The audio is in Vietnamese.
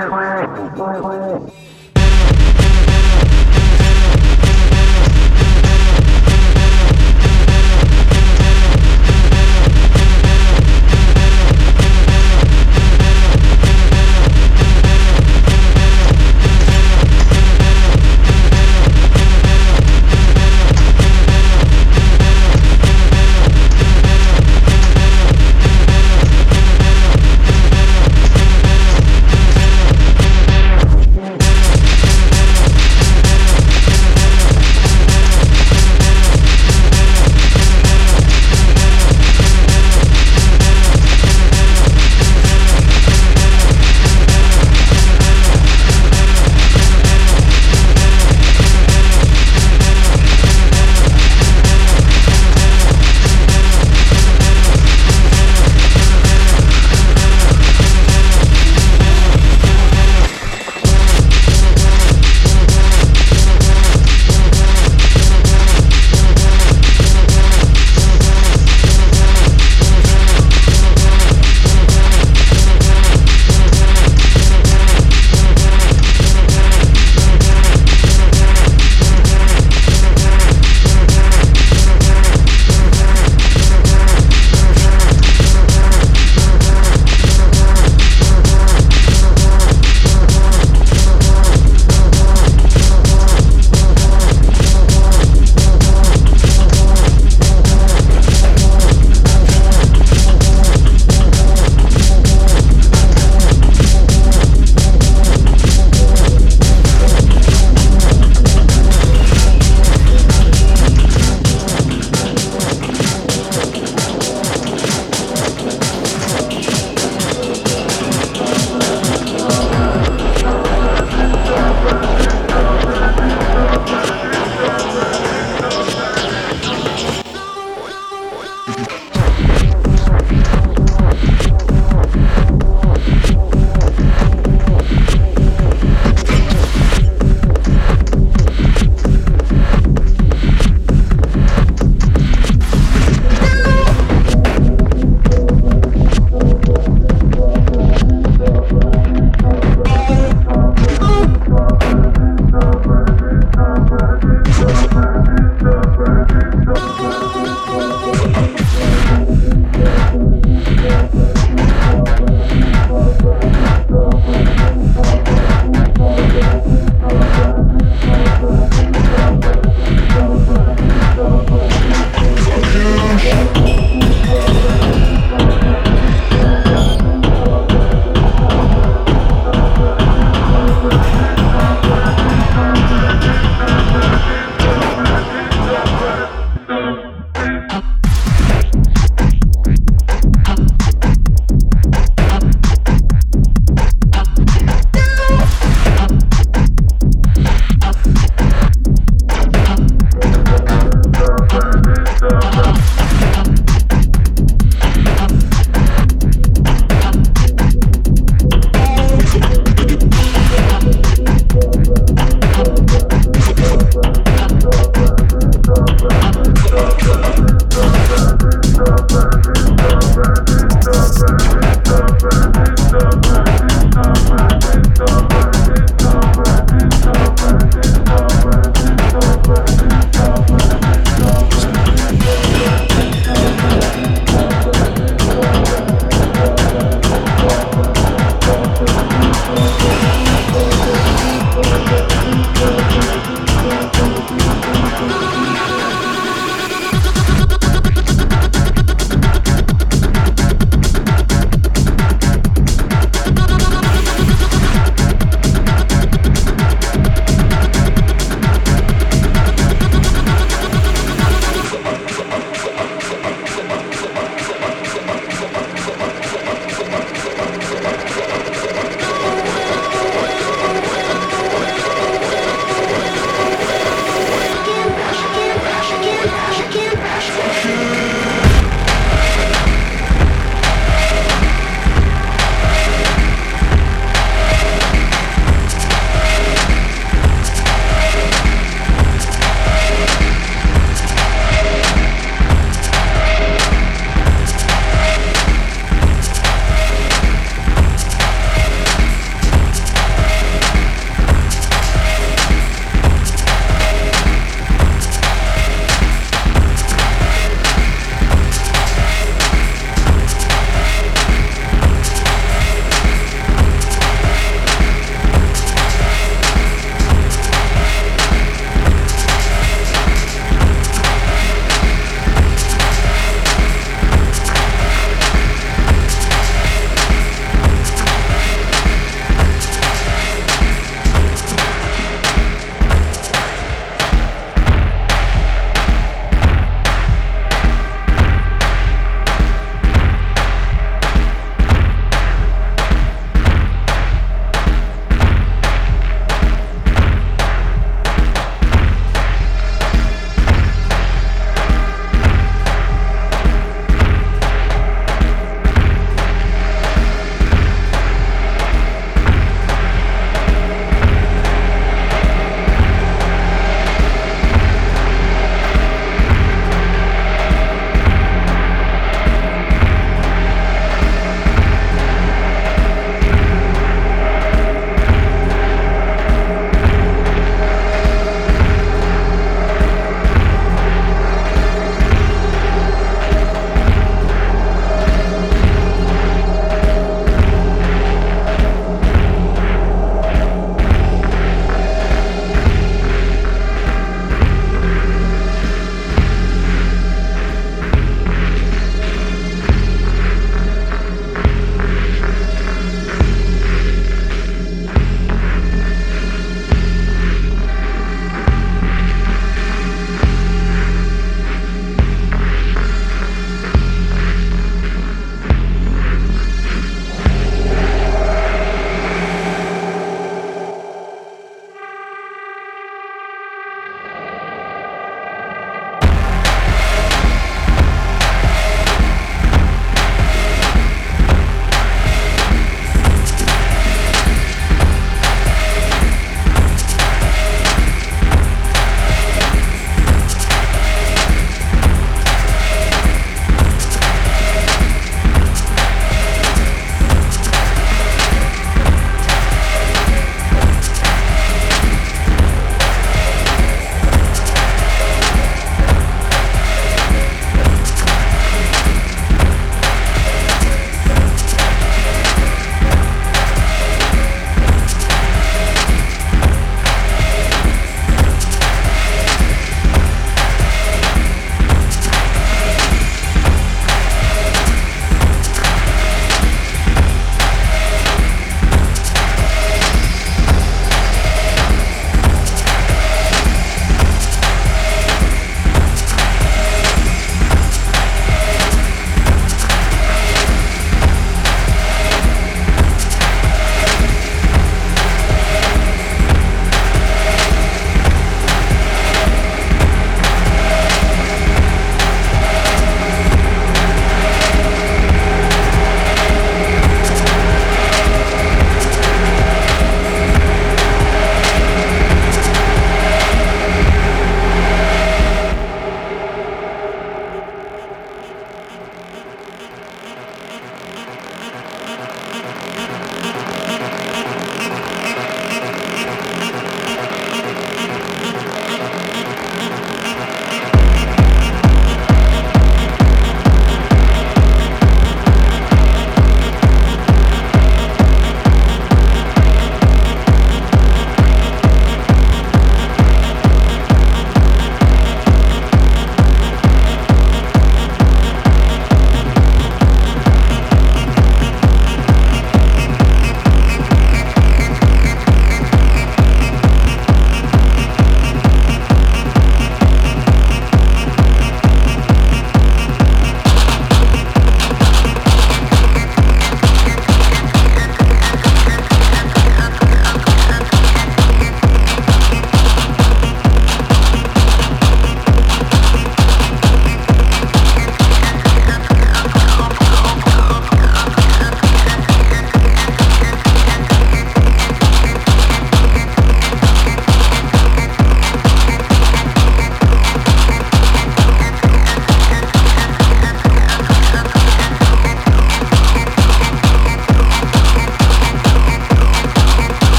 khoai khoai khoai khoai